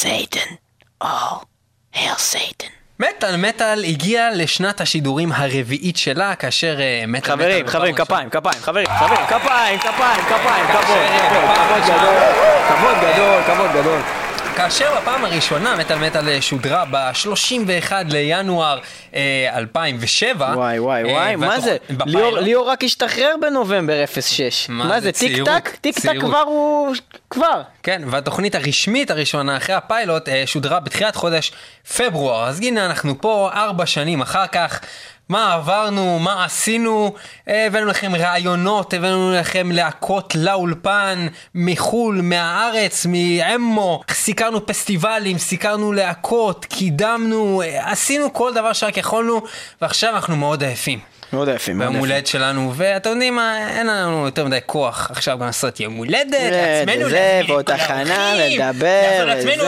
Satan. Oh, Hail Satan. מטאל מטאל הגיע לשנת השידורים הרביעית שלה, כאשר אה, מטאל חברים, מטאל חברים, בפעם כפיים, כפיים, חברים, חברים, כפיים, כפיים, כפיים, כבוד, כבוד, גדול, כבוד גדול, כבוד גדול. כאשר בפעם הראשונה מטאל מטאל שודרה ב-31 לינואר אה, 2007. וואי וואי אה, וואי, מה זה? ליאור ליאור רק השתחרר בנובמבר 06. מה מה זה, זה, טיק טק? טיק טק. כבר הוא... כבר. כן, והתוכנית הרשמית הראשונה אחרי הפיילוט אה, שודרה בתחילת חודש פברואר. אז הנה אנחנו פה ארבע שנים אחר כך. מה עברנו, מה עשינו, הבאנו לכם רעיונות, הבאנו לכם להקות לאולפן, מחו"ל, מהארץ, מאמו, סיקרנו פסטיבלים, סיקרנו להקות, קידמנו, עשינו כל דבר שרק יכולנו, ועכשיו אנחנו מאוד עייפים. מאוד יפים, ביום. הולדת שלנו, ואתם יודעים מה, אין לנו יותר מדי כוח עכשיו גם לעשות יום הולדת, זה, לעצמנו, את ועוד הכנה, האורחים, לדבר, לעצמנו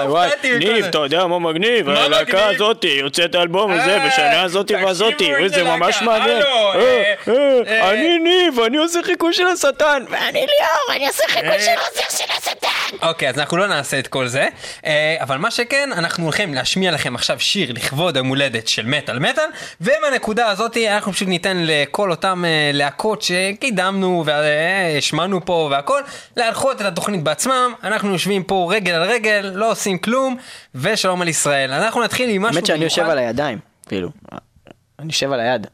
הופעתי וכל ניב, זה. אתה יודע מה מגניב? הלהקה? הזאתי יוצאת האלבום הזה אה, בשנה הזאתי והזאתי, וזה ממש מעניין. אה, אה, אה, אה. אני ניב, אני עושה חיקוי של השטן. ואני ליאור, אני אעשה חיקוי אה. של עוזר של השטן. אוקיי, אז אנחנו לא נעשה את כל זה, אה, אבל מה שכן, אנחנו הולכים להשמיע לכם עכשיו שיר לכבוד היום הולדת של מטאל מטאל, ומהנקודה הזאת אנחנו פשוט ניתן לכל אותם אה, להקות שקידמנו והשמענו פה והכל, להנחות את התוכנית בעצמם, אנחנו יושבים פה רגל על רגל, לא עושים כלום, ושלום על ישראל. אנחנו נתחיל עם משהו האמת שאני יושב. על הידיים, כאילו. אני יושב על היד.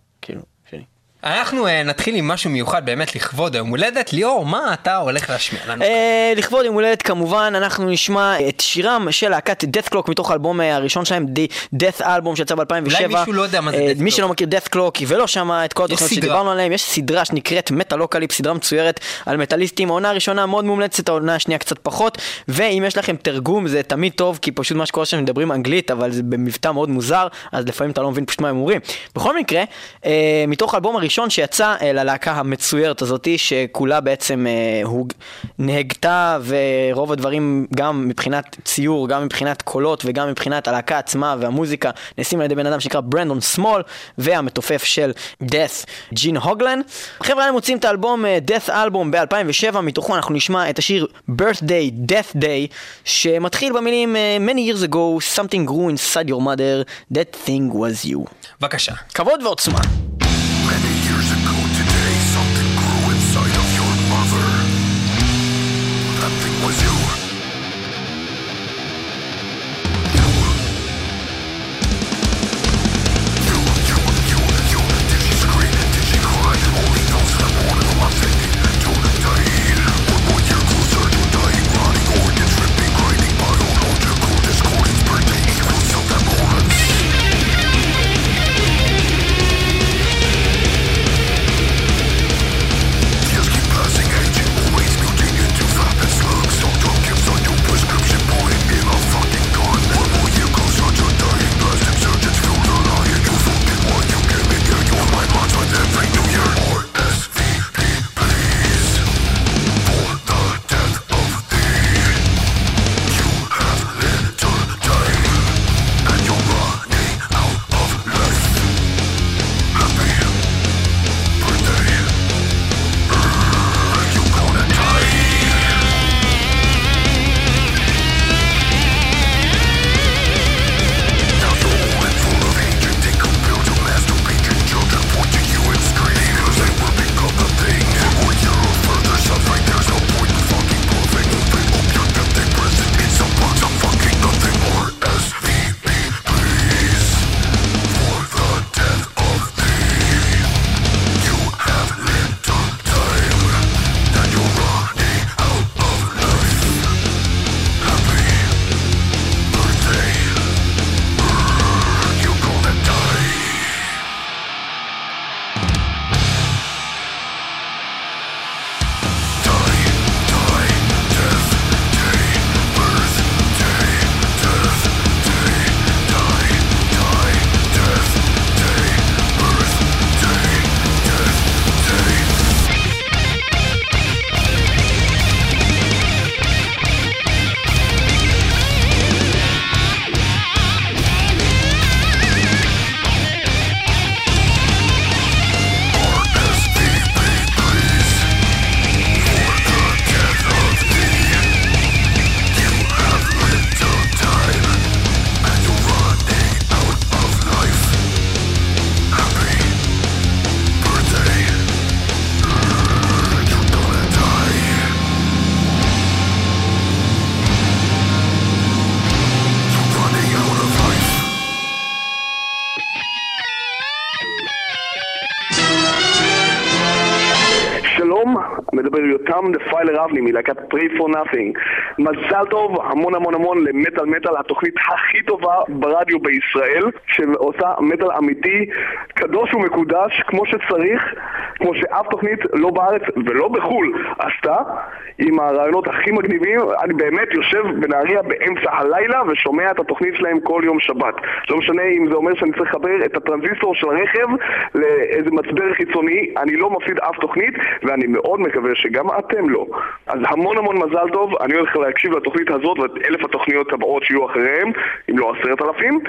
אנחנו אה, נתחיל עם משהו מיוחד באמת לכבוד היום הולדת. ליאור, מה אתה הולך להשמיע לנו? אה, לכבוד יום הולדת כמובן אנחנו נשמע את שירם של להקת Dethklok מתוך האלבום אה, הראשון שלהם The Dethalbum שיצא ב-2007. אולי מישהו לא יודע מה זה Dethklok. מי שלא מכיר Dethklok ולא שמע את כל התוכניות. שדיברנו עליהם יש סדרה שנקראת Metalocalypse סדרה מצוירת על מטאליסטים העונה הראשונה מאוד מומלצת העונה השנייה קצת פחות ואם יש לכם תרגום זה תמיד טוב כי פשוט מה שקורה שם מדברים אנגלית אבל זה במבטא מאוד מוזר אז לפעמים אתה לא מבין פשוט מה הם אומרים. בכל מקרה אה, מתוך האלבום הראשון שיצא אה, ללהקה המצוירת הזאתי שכולה בעצם אה, הוג... נהגתה ורוב הדברים גם מבחינת ציור גם מבחינת קולות וגם מבחינת הלהקה עצמה והמוזיקה נעשים על ידי בן אדם שנקרא ברנדון סמול והמתופף של death ג'ין הוגלן. חבר'ה הם מוצאים את האלבום אה, death אלבום ב-2007 מתוכו אנחנו נשמע את השיר birthday death day שמתחיל במילים many years ago something grew inside your mother that thing was you. בבקשה. כבוד ועוצמה. דפיילר אבני מלהקת Pray for Nothing. מזל טוב, המון המון המון למטאל מטאל, התוכנית הכי טובה ברדיו בישראל, שעושה מטאל אמיתי, קדוש ומקודש, כמו שצריך, כמו שאף תוכנית לא בארץ ולא בחו"ל עשתה, עם הרעיונות הכי מגניבים. אני באמת יושב בנהריה באמצע הלילה ושומע את התוכנית שלהם כל יום שבת. לא משנה אם זה אומר שאני צריך לחבר את הטרנזיסטור של הרכב לאיזה מצבר חיצוני, אני לא מפסיד אף תוכנית, ואני מאוד מקווה שגם אתם לא. אז המון המון מזל טוב, אני הולך להקשיב לתוכנית הזאת ואת אלף התוכניות הבאות שיהיו אחריהם, אם לא עשרת אלפים,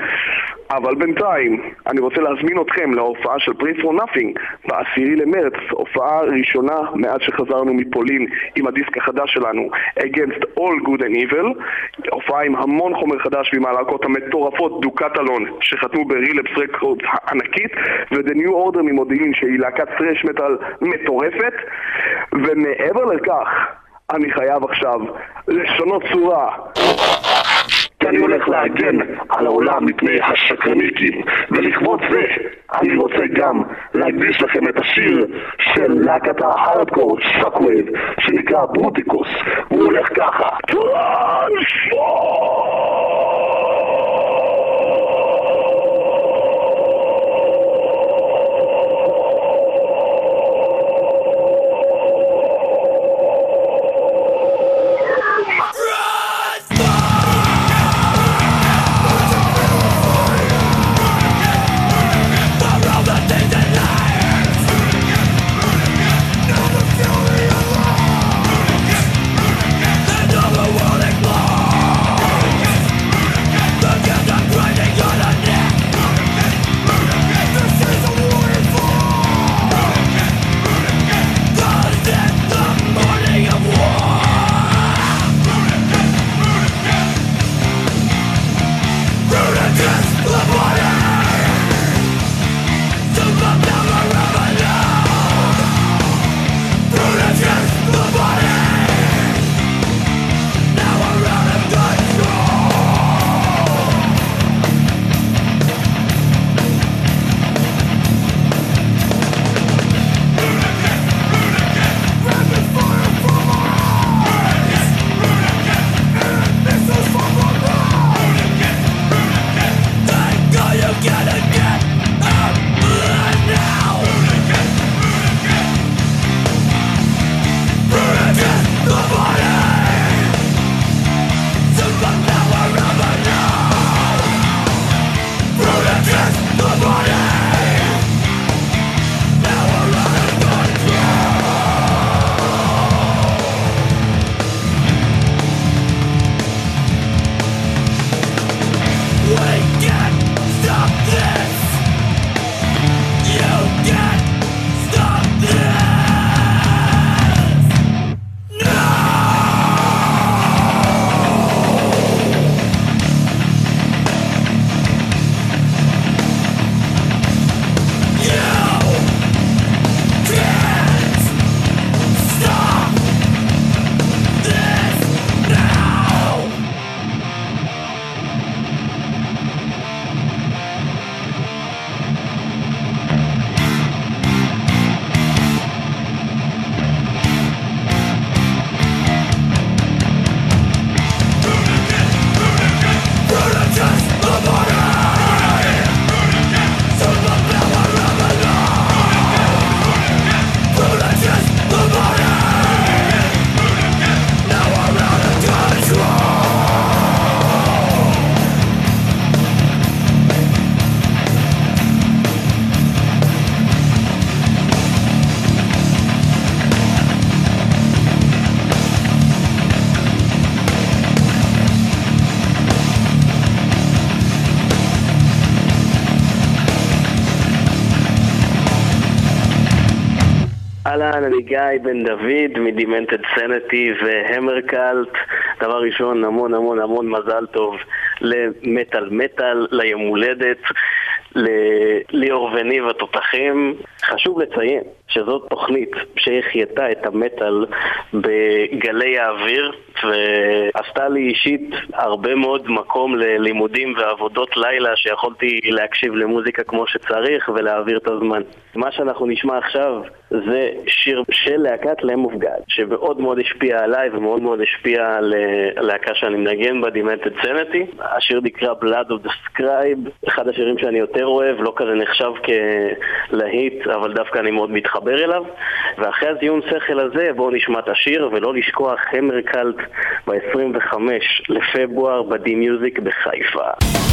אבל בינתיים, אני רוצה להזמין אתכם להופעה של Pray Nothing בעשירי למרץ, הופעה ראשונה מאז שחזרנו מפולין עם הדיסק החדש שלנו, Against All Good and Evil, הופעה עם המון חומר חדש ועם הלהקות המטורפות דוקטלון שחתמו ברילפס רקורדס הענקית ו-The New Order ממודיעין שהיא להקת טרש מטאל מטורפת. ומעבר לכך אני חייב עכשיו לשנות צורה. כי אני הולך להגן על העולם מפני השקרניקים, ולכבוד זה אני רוצה גם להקדיש לכם את השיר של להקת ההארדקור Shockwave שנקרא Bruticus, הוא הולך ככה אהלן, אני גיא בן דוד מדימנטד סנטי והמרקלט. דבר ראשון, המון המון המון מזל טוב למטאל מטאל, ליום הולדת. לליאור וניב התותחים. חשוב לציין שזאת תוכנית שהחייתה את המטאל בגלי האוויר ועשתה לי אישית הרבה מאוד מקום ללימודים ועבודות לילה שיכולתי להקשיב למוזיקה כמו שצריך ולהעביר את הזמן. מה שאנחנו נשמע עכשיו זה שיר של להקת Lamb of God שמאוד מאוד השפיע עליי ומאוד מאוד השפיע על אה, הלהקה שאני מנגן בה, Demented Sanity. השיר נקרא Blood of the Scribe, אחד השירים שאני יותר אוהב, לא כזה נחשב כלהיט, אבל דווקא אני מאוד מתחבר אליו. ואחרי הזיון שכל הזה בואו נשמע את השיר ולא לשכוח Hammercult ב-25 לפברואר בדי מיוזיק בחיפה.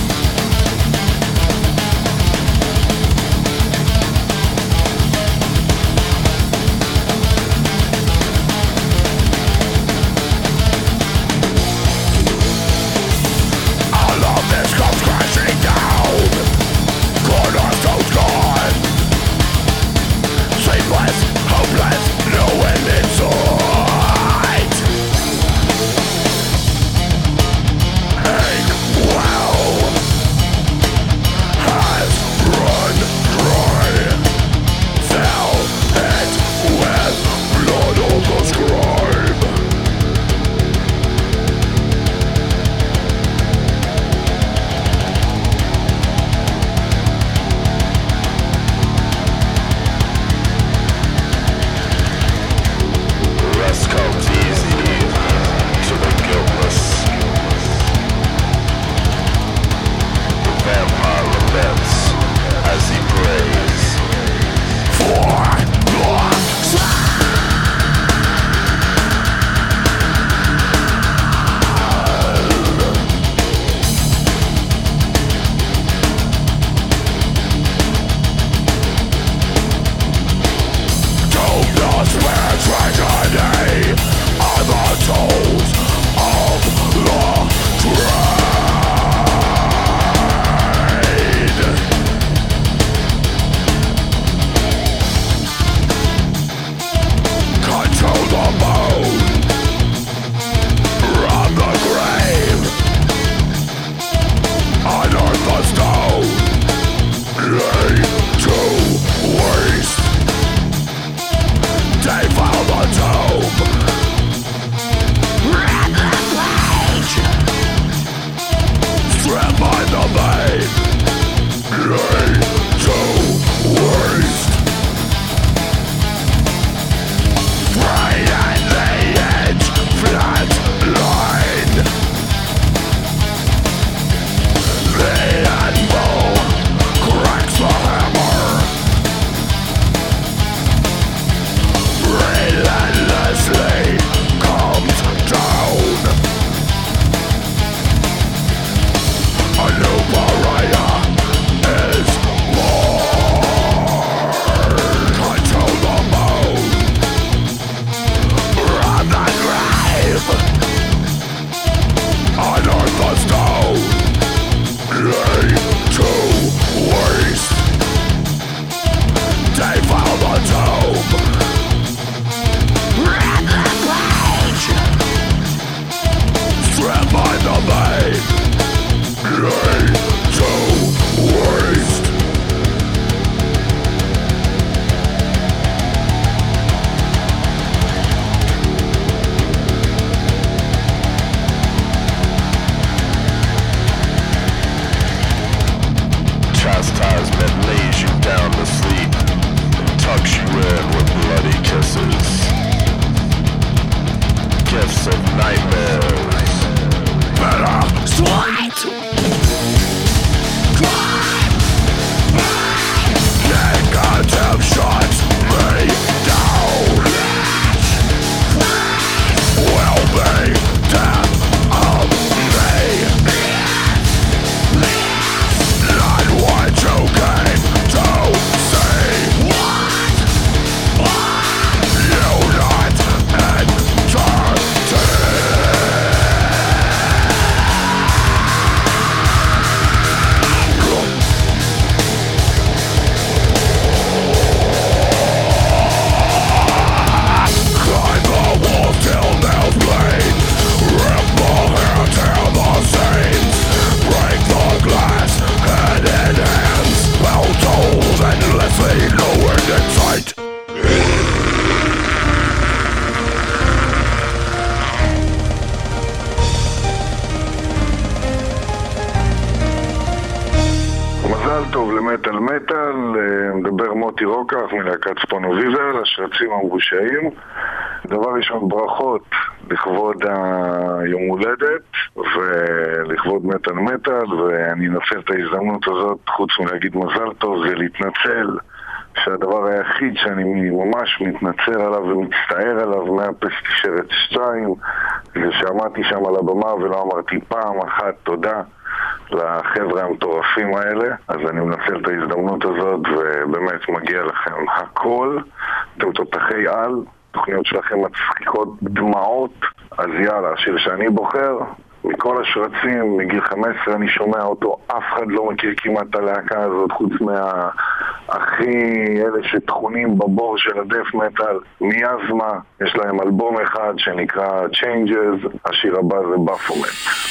שהדבר היחיד שאני ממש מתנצל עליו ומצטער עליו מהפסטישרת 2 זה שעמדתי שם על הבמה ולא אמרתי פעם אחת תודה לחבר'ה המטורפים האלה. אז אני מנצל את ההזדמנות הזאת ובאמת מגיע לכם הכל. אתם תותחי על התוכניות שלכם מצחיקות דמעות. אז יאללה, השיר שאני בוחר מכל השרצים, מגיל 15 אני שומע אותו, אף אחד לא מכיר כמעט את הלהקה הזאת חוץ מהכי אלה שטחונים בבור של הדף מטאל, מיאזמה, יש להם אלבום אחד שנקרא Changes, השיר הבא זה בפומט.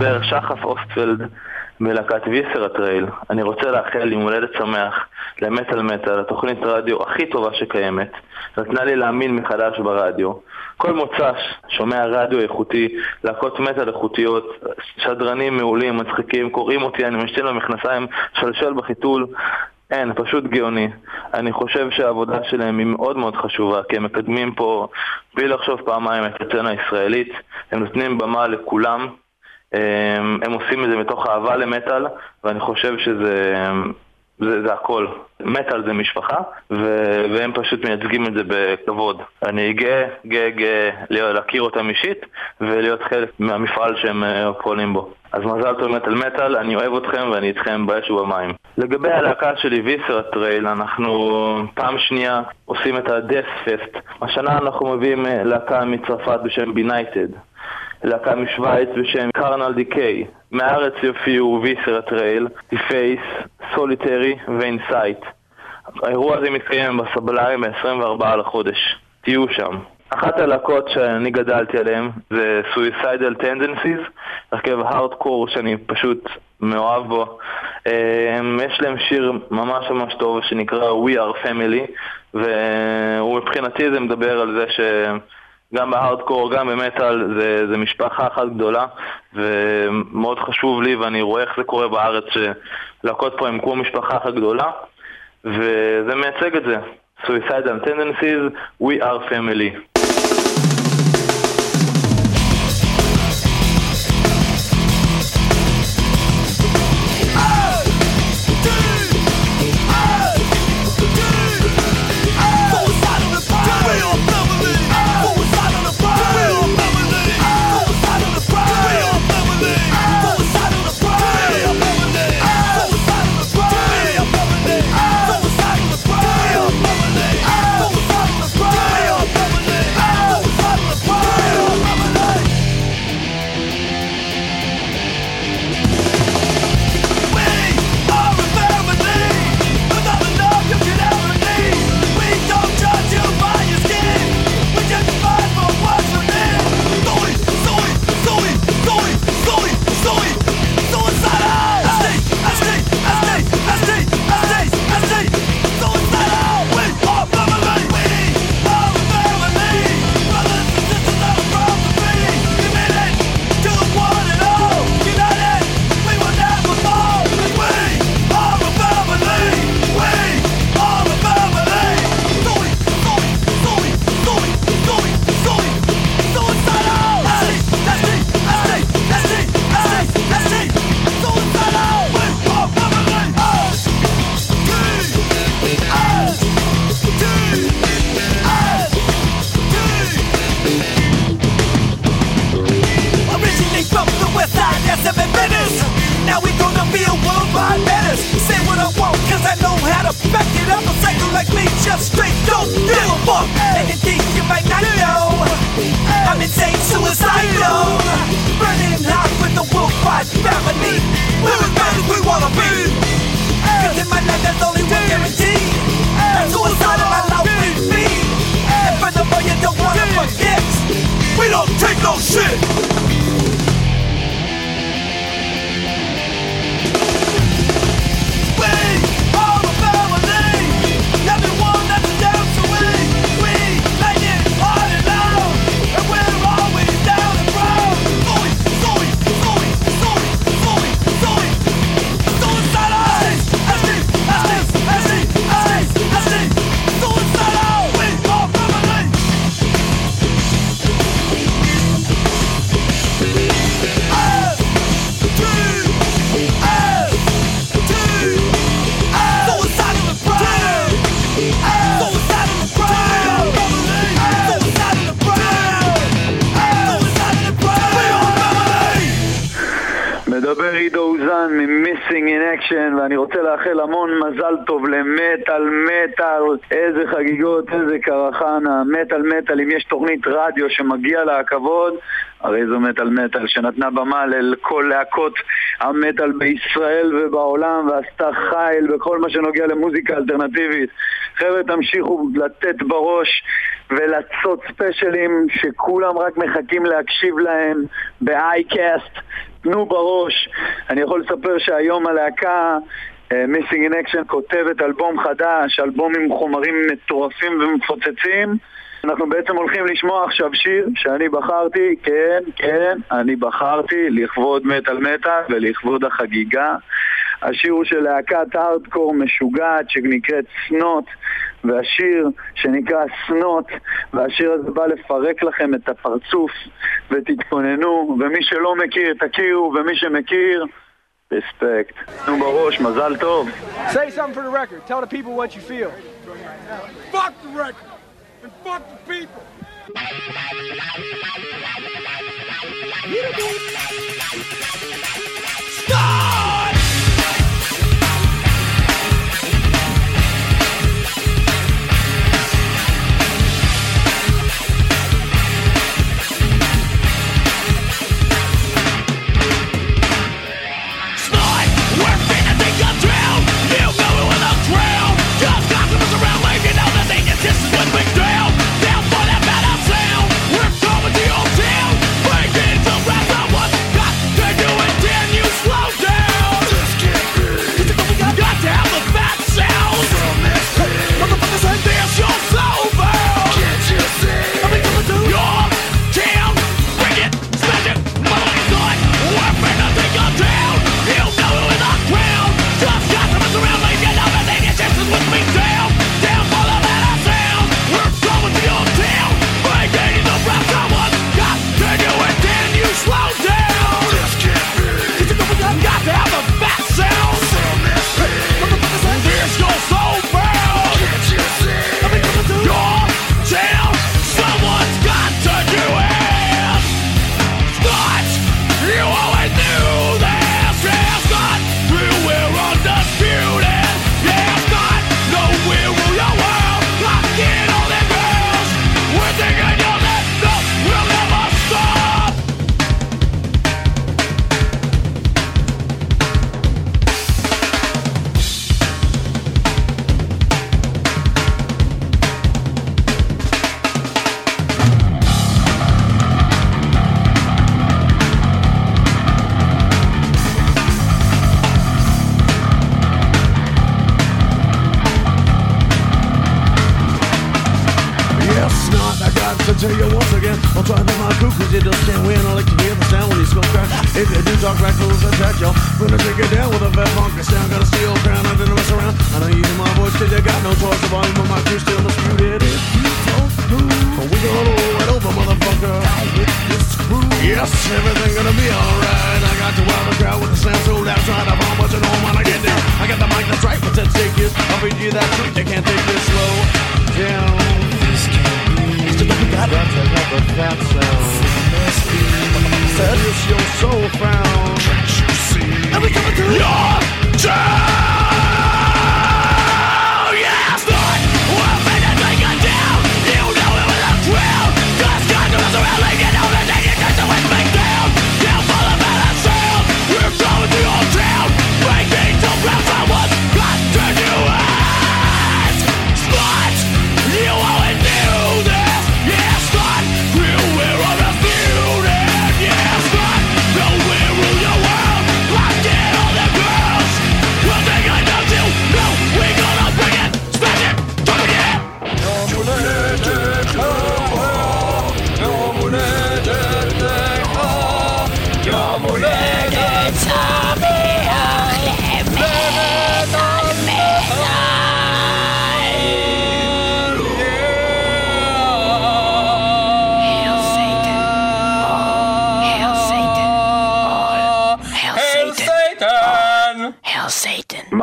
מדבר שחף אוסטפלד מלהקת ויסר הטרייל. אני רוצה לאחל יום הולדת שמח למטאל מטאל, התוכנית רדיו הכי טובה שקיימת. נתנה לי להאמין מחדש ברדיו. כל מוצ"ש שומע רדיו איכותי, להקות מטאל איכותיות, שדרנים מעולים, מצחיקים, קוראים אותי, אני משתין במכנסיים, שלשל בחיתול. אין, פשוט גאוני. אני חושב שהעבודה שלהם היא מאוד מאוד חשובה, כי הם מקדמים פה, בלי לחשוב פעמיים, את הסצנה הישראלית. הם נותנים במה לכולם. הם, הם עושים את זה מתוך אהבה למטאל, ואני חושב שזה זה, זה הכל. מטאל זה משפחה, ו, והם פשוט מייצגים את זה בכבוד. אני גאה, גאה, גאה להכיר אותם אישית, ולהיות חלק מהמפעל שהם אה, פועלים בו. אז מזל טוב מטאל מטאל, אני אוהב אתכם ואני איתכם באש ובמים. לגבי הלהקה שלי, ויסר הטרייל, אנחנו פעם שנייה עושים את ה-death fest. השנה אנחנו מביאים אה, להקה מצרפת בשם Benighted. להקה משוויץ בשם Carnal Decay. מהארץ יופיעו Viscera Trail, Deface, Solitary ו Insight. האירוע הזה מתקיים ב Sublime ב-24 לחודש. תהיו שם. אחת הלהקות שאני גדלתי עליהן זה Suicidal Tendencies, הרכב הארדקור שאני פשוט מאוהב בו. אמ, יש להם שיר ממש ממש טוב שנקרא We are Family, ומבחינתי זה מדבר על זה ש... גם בהארדקור, גם במטאל, זה, זה משפחה אחת גדולה, ומאוד חשוב לי, ואני רואה איך זה קורה בארץ, שלהקות פה הם כמו משפחה אחת גדולה, וזה מייצג את זה. Suicidal Tendencies, We are Family. לאחל המון מזל טוב למטאל מטאל, איזה חגיגות, איזה קרחנה, מטאל מטאל, אם יש תוכנית רדיו שמגיע לה הכבוד, הרי זו מטאל מטאל שנתנה במה לכל להקות המטאל בישראל ובעולם ועשתה חייל בכל מה שנוגע למוזיקה אלטרנטיבית. חבר'ה, תמשיכו לתת בראש ולצות ספיישלים שכולם רק מחכים להקשיב להם ב-iCast תנו בראש. אני יכול לספר שהיום הלהקה Missing in Action כותבת אלבום חדש, אלבום עם חומרים מטורפים ומפוצצים. אנחנו בעצם הולכים לשמוע עכשיו שיר שאני בחרתי, כן, כן, אני בחרתי לכבוד מטאל מטאל ולכבוד החגיגה. השיר הוא של להקת הארדקור משוגעת שנקראת Snot, והשיר שנקרא Snot, והשיר הזה בא לפרק לכם את הפרצוף, ותתכוננו, ומי שלא מכיר, תכירו, ומי שמכיר... Respect. Mazal tov. Say something for the record. Tell the people what you feel. Fuck the record and fuck the people. Stop!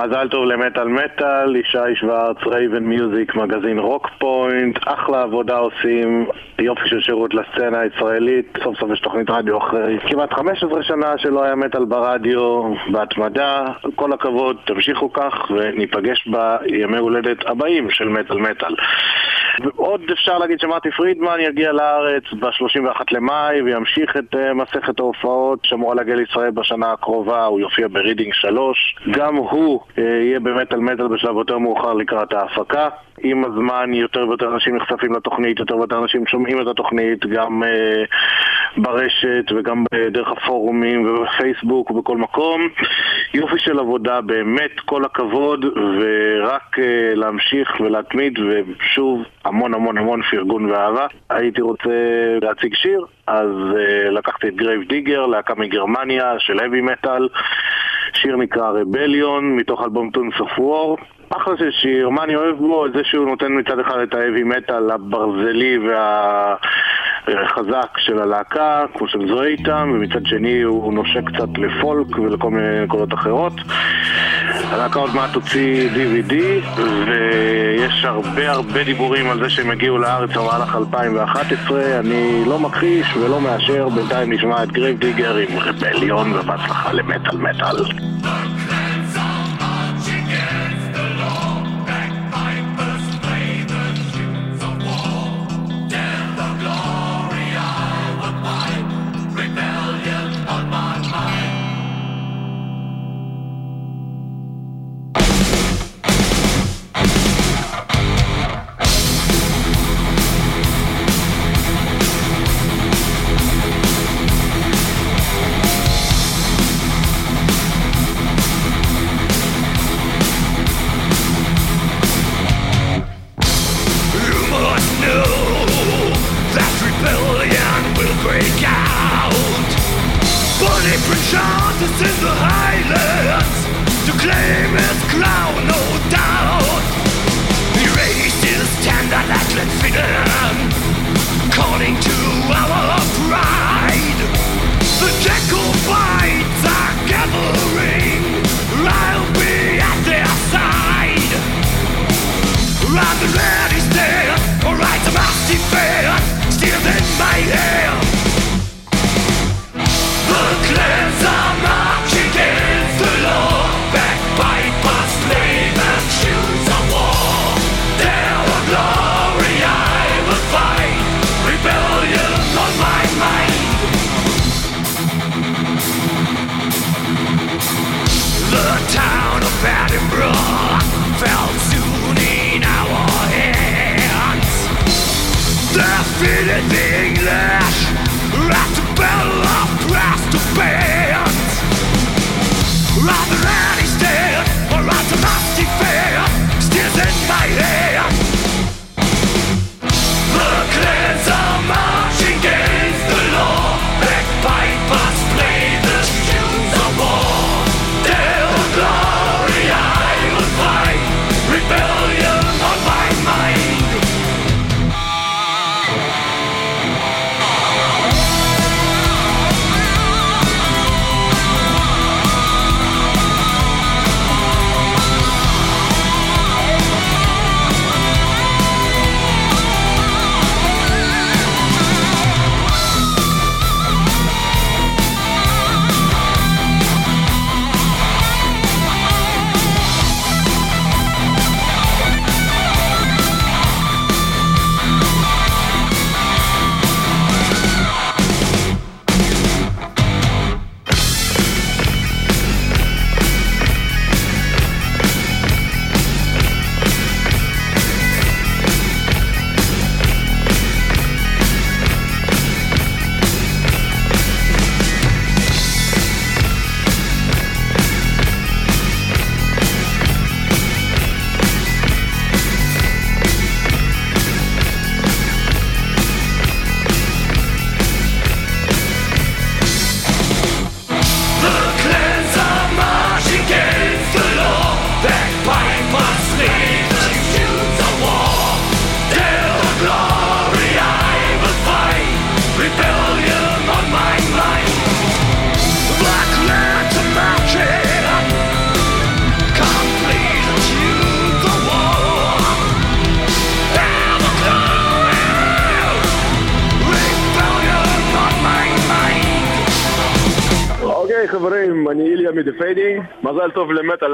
מזל טוב למטאל מטאל, ישי שוורץ, Raven Music, מגזין Rock Point, אחלה עבודה עושים, יופי של שירות לסצנה הישראלית, סוף סוף יש תוכנית רדיו אחרי כמעט 15 שנה שלא היה מטאל ברדיו, בהתמדה, כל הכבוד, תמשיכו כך וניפגש בימי הולדת הבאים של מטאל מטאל. עוד אפשר להגיד שמרטי פרידמן יגיע לארץ ב-31 למאי וימשיך את אה, מסכת ההופעות שאמורה להגיע לישראל בשנה הקרובה, הוא יופיע ברידינג 3. גם הוא יהיה באמת על מטאל בשלב יותר מאוחר לקראת ההפקה. עם הזמן יותר ויותר אנשים נחשפים לתוכנית, יותר ויותר אנשים שומעים את התוכנית גם אה, ברשת וגם דרך הפורומים ובפייסבוק ובכל מקום. יופי של עבודה, באמת כל הכבוד, ורק אה, להמשיך ולהתמיד, ושוב, המון המון המון פרגון ואהבה. הייתי רוצה להציג שיר, אז אה, לקחתי את Grave Digger, להקה מגרמניה של heavy metal, שיר נקרא Rebellion, מתוך אלבום Tunes of War. אחלה של שיר, מה אני אוהב בו? זה שהוא נותן מצד אחד את ה heavy metal הברזלי והחזק של הלהקה, כמו שמזוהה איתם, ומצד שני הוא נושק קצת לפולק ולכל מיני נקודות אחרות. הלהקה עוד מעט תוציא DVD, ויש הרבה הרבה דיבורים על זה שהם יגיעו לארץ במהלך 2011. אני לא מכחיש ולא מאשר, בינתיים נשמע את Grave Digger עם Rebellion, ובהצלחה למטאל מטאל.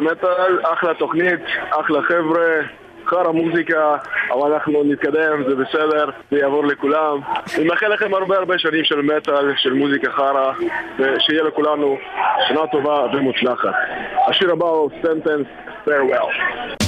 מטאל, אחלה תוכנית, אחלה חבר'ה, חרא מוזיקה, אבל אנחנו נתקדם, זה בסדר, זה יעבור לכולם. אני מאחל לכם הרבה הרבה שנים של מטאל, של מוזיקה חרא, ושיהיה לכולנו שנה טובה ומוצלחת. השיר הבא הוא סנטנס, farewell.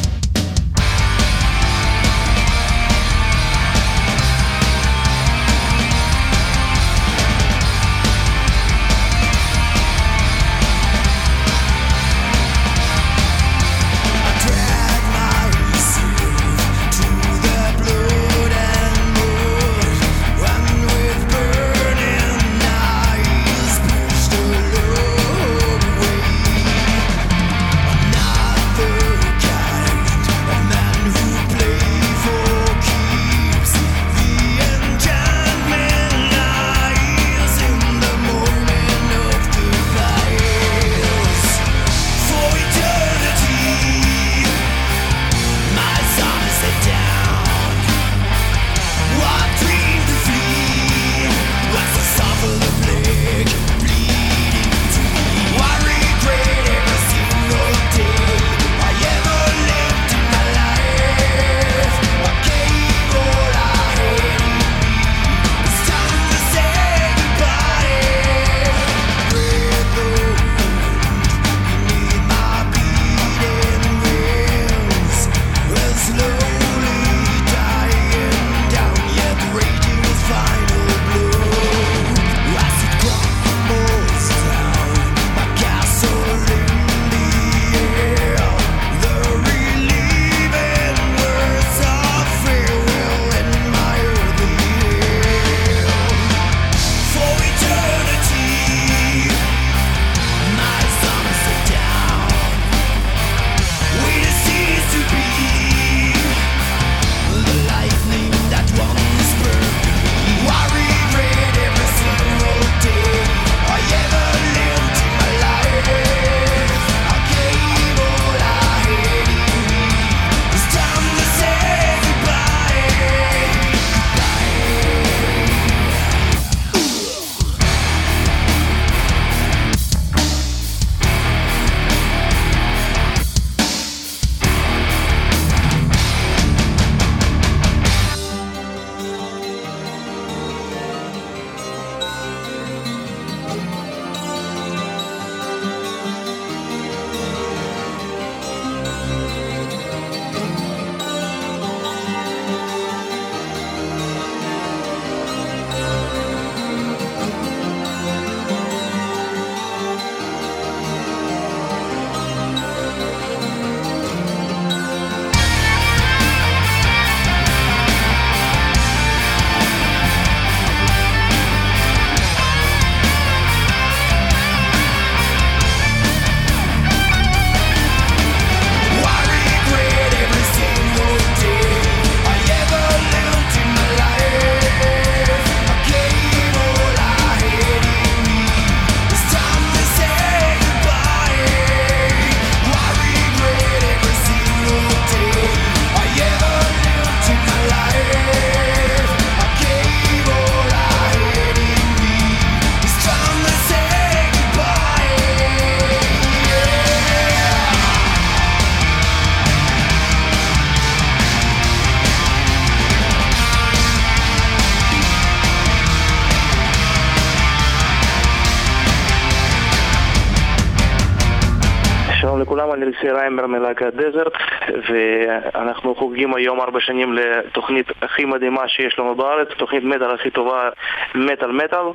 ארבע שנים לתוכנית הכי מדהימה שיש לנו בארץ, תוכנית מטאל הכי טובה, מטאל מטאל.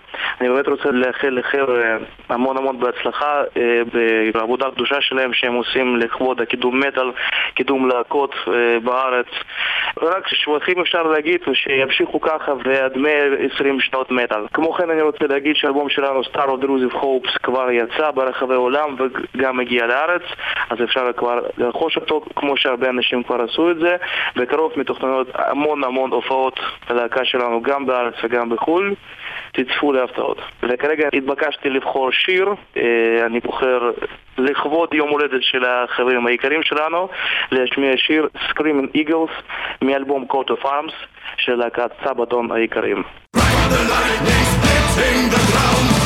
אני באמת רוצה לאחל לחבר'ה המון המון בהצלחה אה, בעבודה הקדושה שלהם שהם עושים לכבוד הקידום מטאל, קידום להקות אה, בארץ. רק שבחים אפשר להגיד ושימשיכו ככה ועד 120 שנות מטאל. כמו כן אני רוצה להגיד שהאלבום שלנו Star of Drusive Hopes כבר יצא ברחבי העולם וגם הגיע לארץ אז אפשר כבר לרכוש אותו כמו שהרבה אנשים כבר עשו את זה בקרוב מתוכננות המון המון הופעות ללהקה שלנו גם בארץ וגם בחו"ל תצפו להפתעות. וכרגע התבקשתי לבחור שיר, אה, אני בוחר לכבוד יום הולדת של החברים היקרים שלנו להשמיע שיר Screaming Eagles מאלבום Coat of Arms של להקת סבתון היקרים. Forces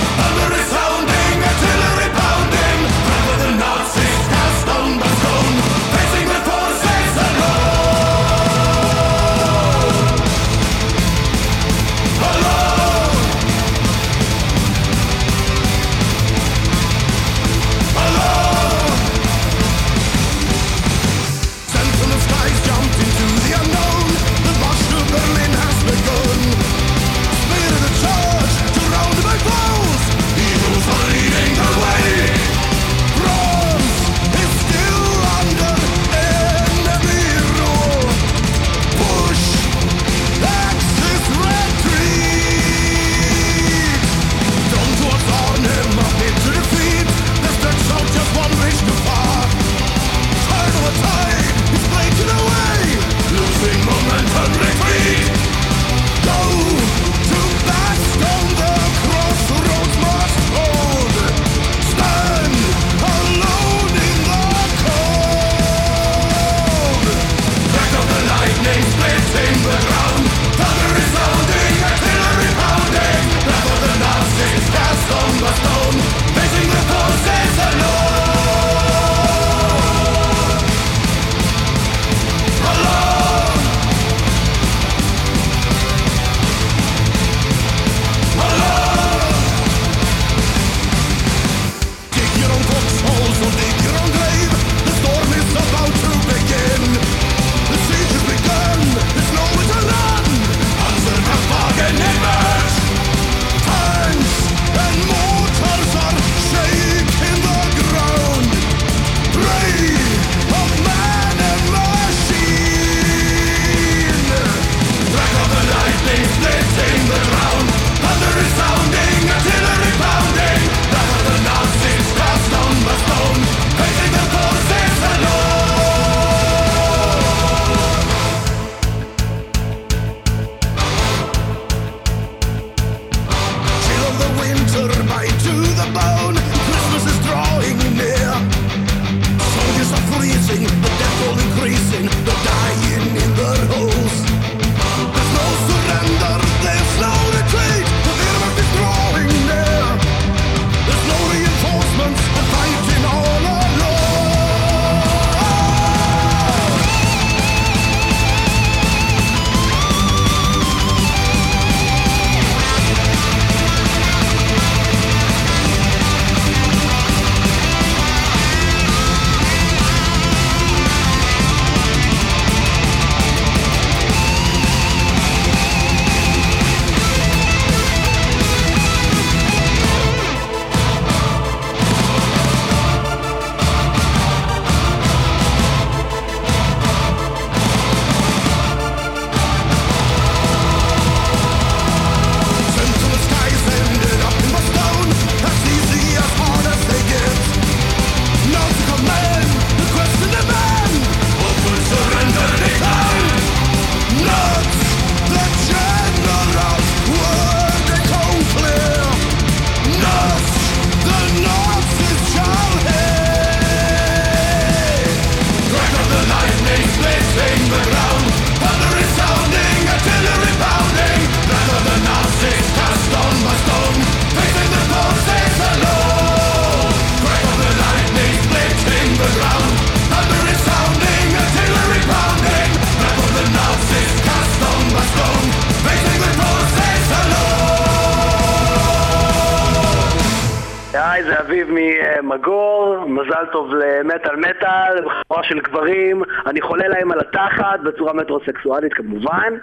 של גברים, אני חולה להם על התחת בצורה מטרוסקסואלית כמובן.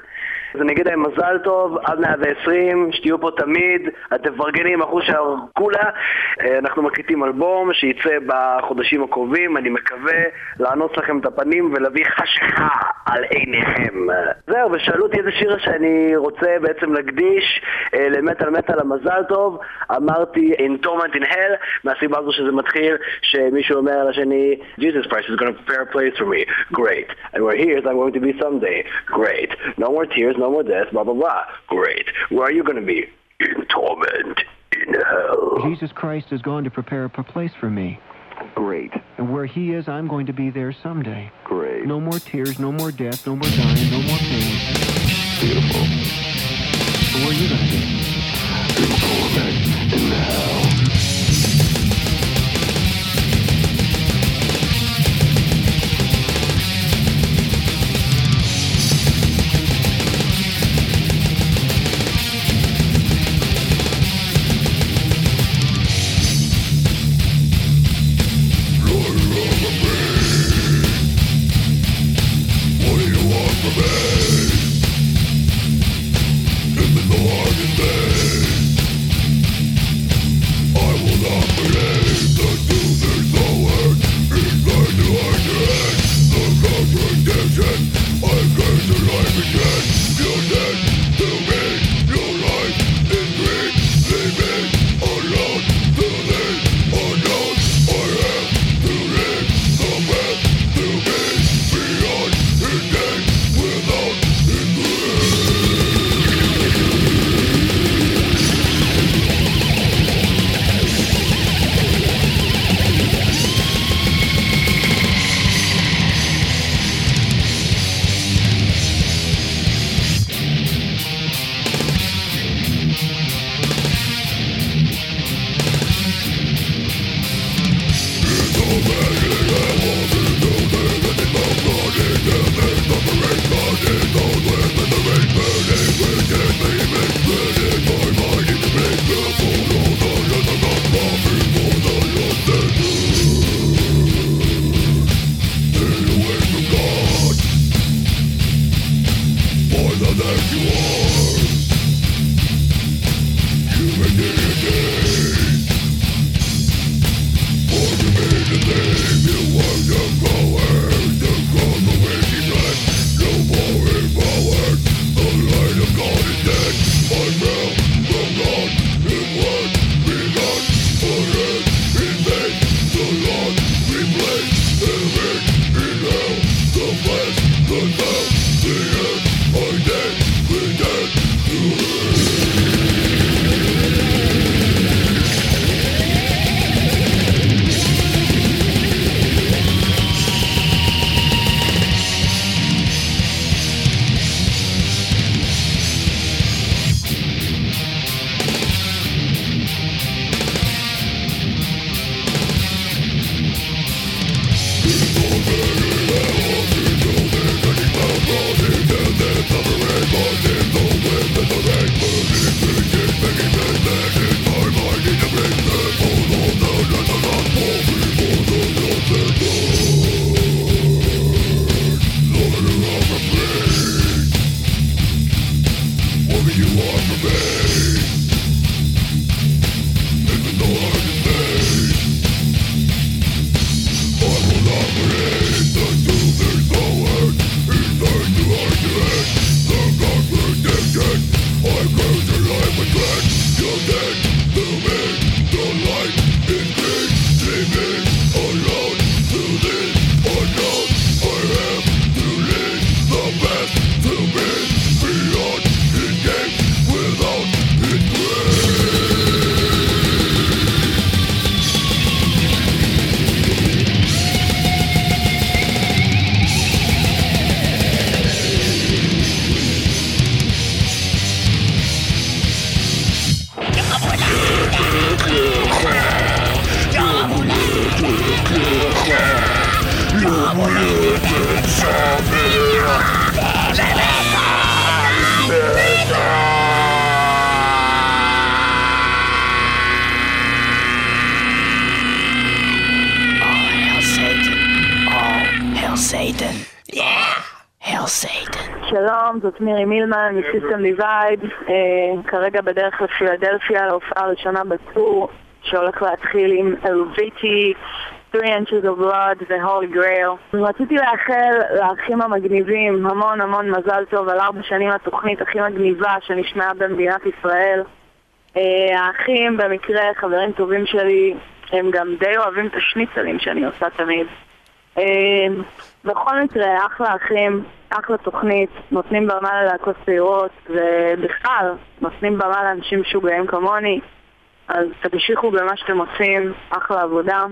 אז אני אגיד להם מזל טוב, עד 120, שתהיו פה תמיד, אתם מפרגנים אחוז כולה. אה, אנחנו מקליטים אלבום שייצא בחודשים הקרובים, אני מקווה לענוץ לכם את הפנים ולהביא חשיכה על עיניכם. זהו, ושאלו אותי איזה שיר שאני רוצה בעצם להקדיש אה, למטאל מטאל המזל טוב, אמרתי In Torment in Hell, מהסיבה הזו שזה מתחיל שמישהו אומר לשני Jesus Christ is going to prepare a place for me, great. And where he is I'm going to be someday, great. No more tears, no more death, blah blah blah, great. Where are you going to be? In torment in hell. Jesus Christ has gone to prepare a place for me. Great. And where he is, I'm going to be there someday. Great. No more tears, no more death, no more dying, no more pain. Beautiful. So where are you going to be? In torment in hell. מילמן מסיסטם דיווייד, כרגע בדרך לפילדלפיה להופעה הראשונה בטור שהולך להתחיל עם אלוויטי, 3 inches of blood ו-Holy Grail. רציתי לאחל לאחים המגניבים המון המון מזל טוב על ארבע שנים לתוכנית הכי מגניבה שנשמעה במדינת ישראל. אה, האחים במקרה חברים טובים שלי, הם גם די אוהבים את השניצלים שאני עושה תמיד. אה, בכל מקרה, אחלה אחים, אחלה תוכנית, נותנים במה ללהקות צעירות, ובכלל, נותנים במה לאנשים משוגעים כמוני, אז תמשיכו במה שאתם עושים, אחלה עבודה.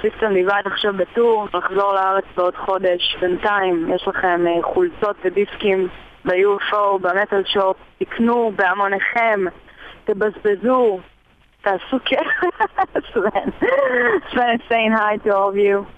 סיסטם לבד עכשיו בטור, נחזור לארץ בעוד חודש. בינתיים יש לכם אה, חולצות ודיסקים ב-UFO, במטל שופ, תקנו בהמוניכם, תבזבזו, תעשו כיף. סבן, סבן is saying hi to all.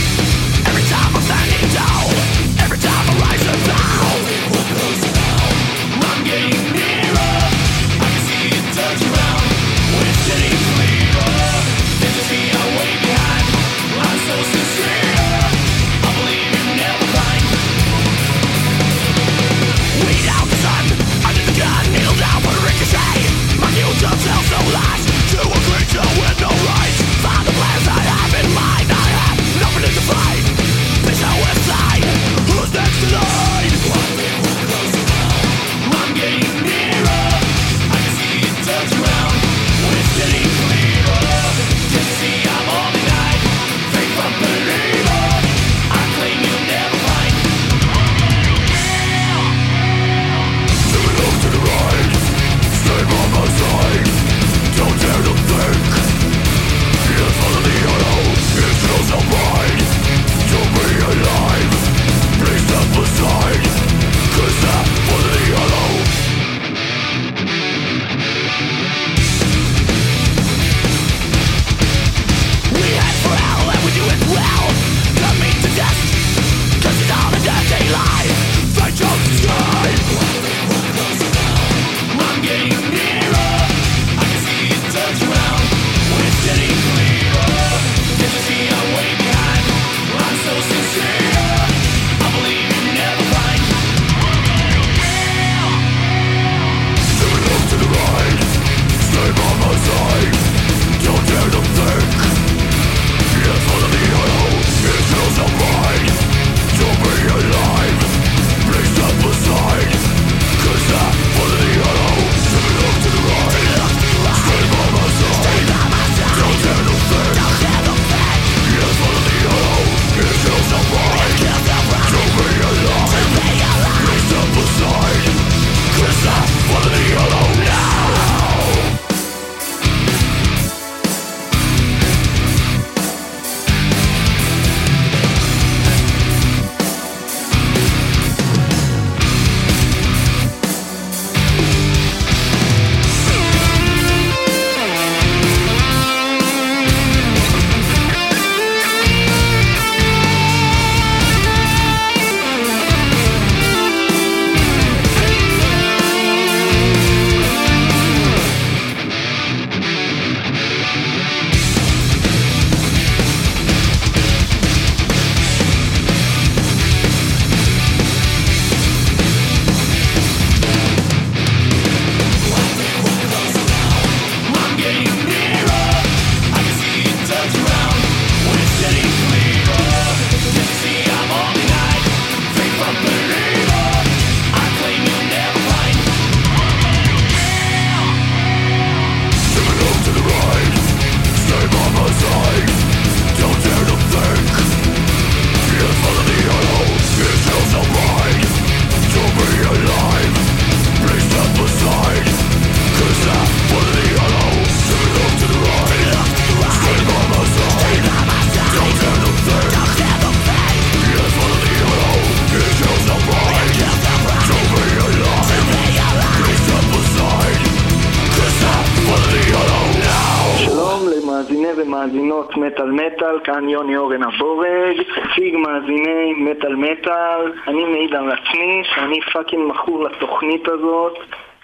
fucking מכור לתוכנית הזאת.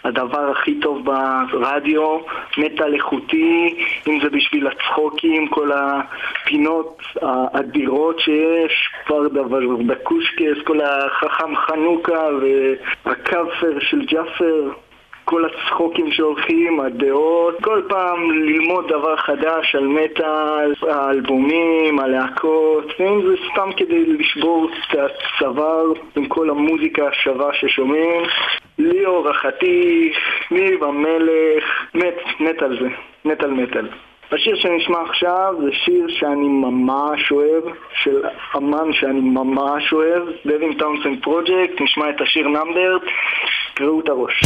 הדבר הכי טוב ברדיו, מטאל איכותי, אם זה בשביל הצחוקים, כל הפינות האדירות שיש, פרדה ודקושקס, כל החכם חנוכה והכאפר של ג'אפר, כל הצחוקים שהולכים, הדעות, כל פעם ללמוד דבר חדש על מטאל, האלבומים, הלהקות, ואם זה סתם כדי לשבור את הצוואר עם כל המוזיקה השווה ששומעים. ליאור החתיך, ניב המלך, מת, מת על זה, מת על מטאל. השיר שנשמע עכשיו זה שיר שאני ממש אוהב, של אמן שאני ממש אוהב, Devin Townsend Project, נשמע את השיר Numbered, קרעו את הראש.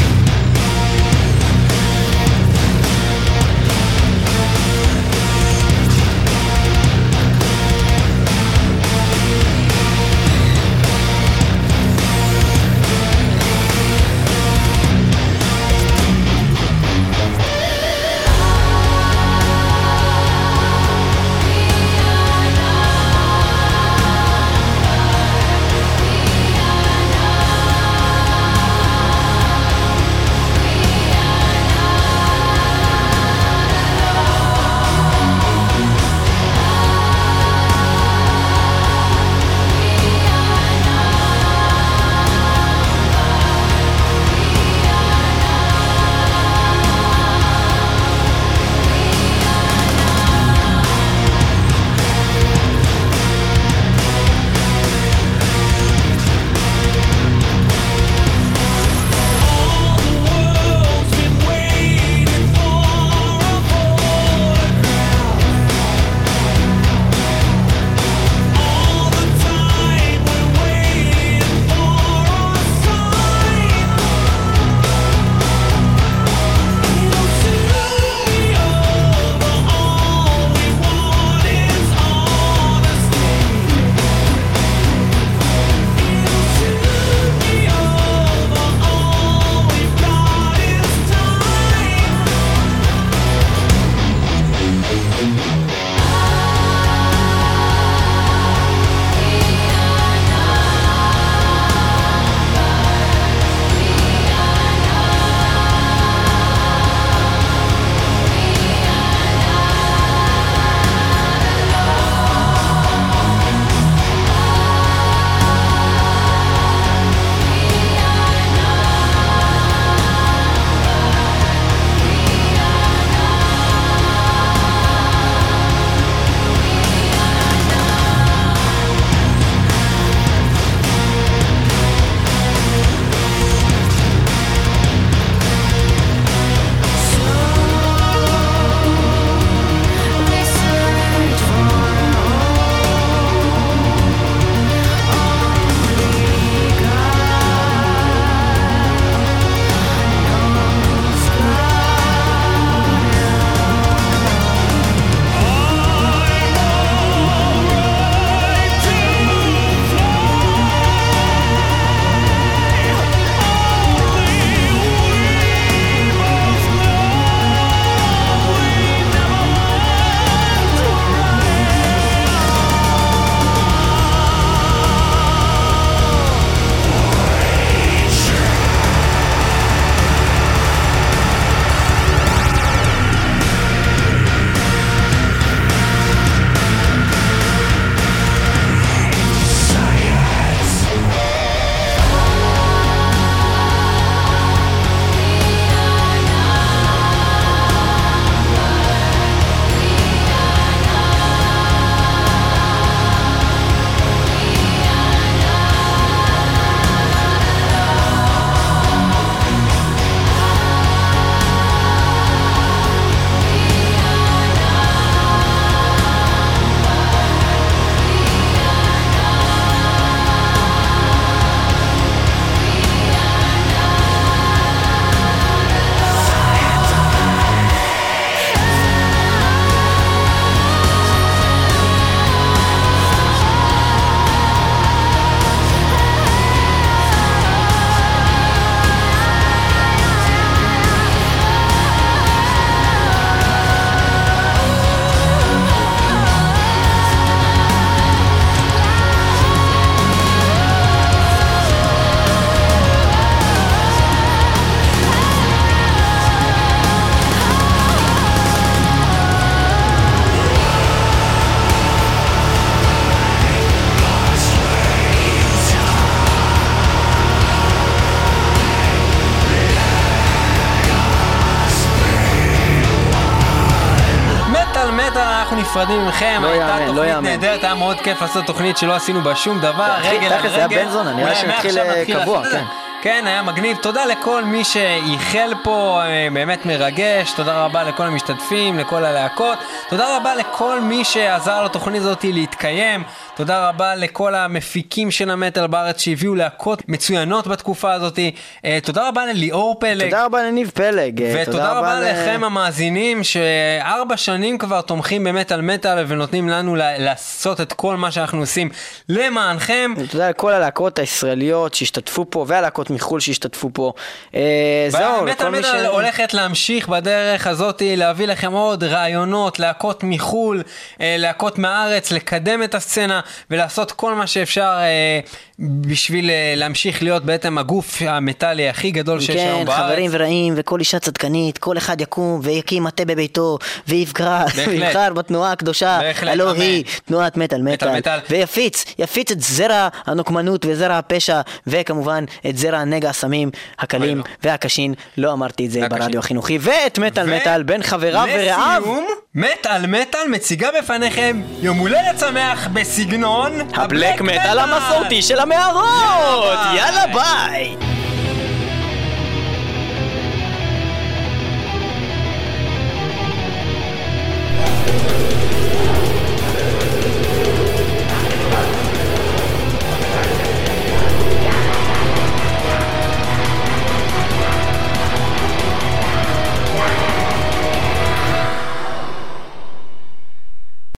נפרדים מכם, לא הייתה יאמן, לא תוכנית יאמן. נהדרת, היה מאוד כיף לעשות תוכנית שלא עשינו בה שום דבר, אחי, רגל על תכל'ס, היה רגל. בן זונה, נראה שנתחיל, אה, קבוע, כן. כן, היה מגניב. תודה לכל מי שייחל פה, אה, באמת מרגש. תודה רבה לכל המשתתפים, לכל הלהקות. תודה רבה לכל מי שעזר לתוכנית הזאת להתקיים. תודה רבה לכל המפיקים של המטאל בארץ שהביאו להקות מצוינות בתקופה הזאת. אה, תודה רבה לליאור פלג. תודה רבה לניב פלג. אה, ותודה רבה ל- לכם המאזינים שארבע שנים כבר תומכים במטאל מטאל ונותנים לנו לעשות את כל מה שאנחנו עושים למענכם. תודה לכל הלהקות הישראליות שהשתתפו פה והלהקות מחו"ל שהשתתפו פה. אה, זהו, לכל מי ש... מטאל הולכת להמשיך בדרך הזאת, להביא לכם עוד רעיונות, להקות מחו"ל, אה, להקות מהארץ, לקדם את הסצנה ולעשות כל מה שאפשר אה, בשביל אה, להמשיך להיות בעצם הגוף המטאלי הכי גדול שיש כן, היום בארץ. חברים ורעים וכל אישה צדקנית, כל אחד יקום ויקים מטה בביתו בהחלט. ויבחר בתנועה הקדושה, הלא. היא תנועת מטאל מטאל. ויפיץ, יפיץ את זרע הנוקמנות וזרע הפשע, וכמובן את זרע הנגע הסמים הקלים והקשים, לא אמרתי את זה ברדיו החינוכי, ואת מטאל מטאל בין חבריו ורעיו. לסיום, מטאל מטאל מציגה בפניכם יום הולדת שמח בסגנון הבלק מטאל המסורתי של מהמערות! יאללה ביי!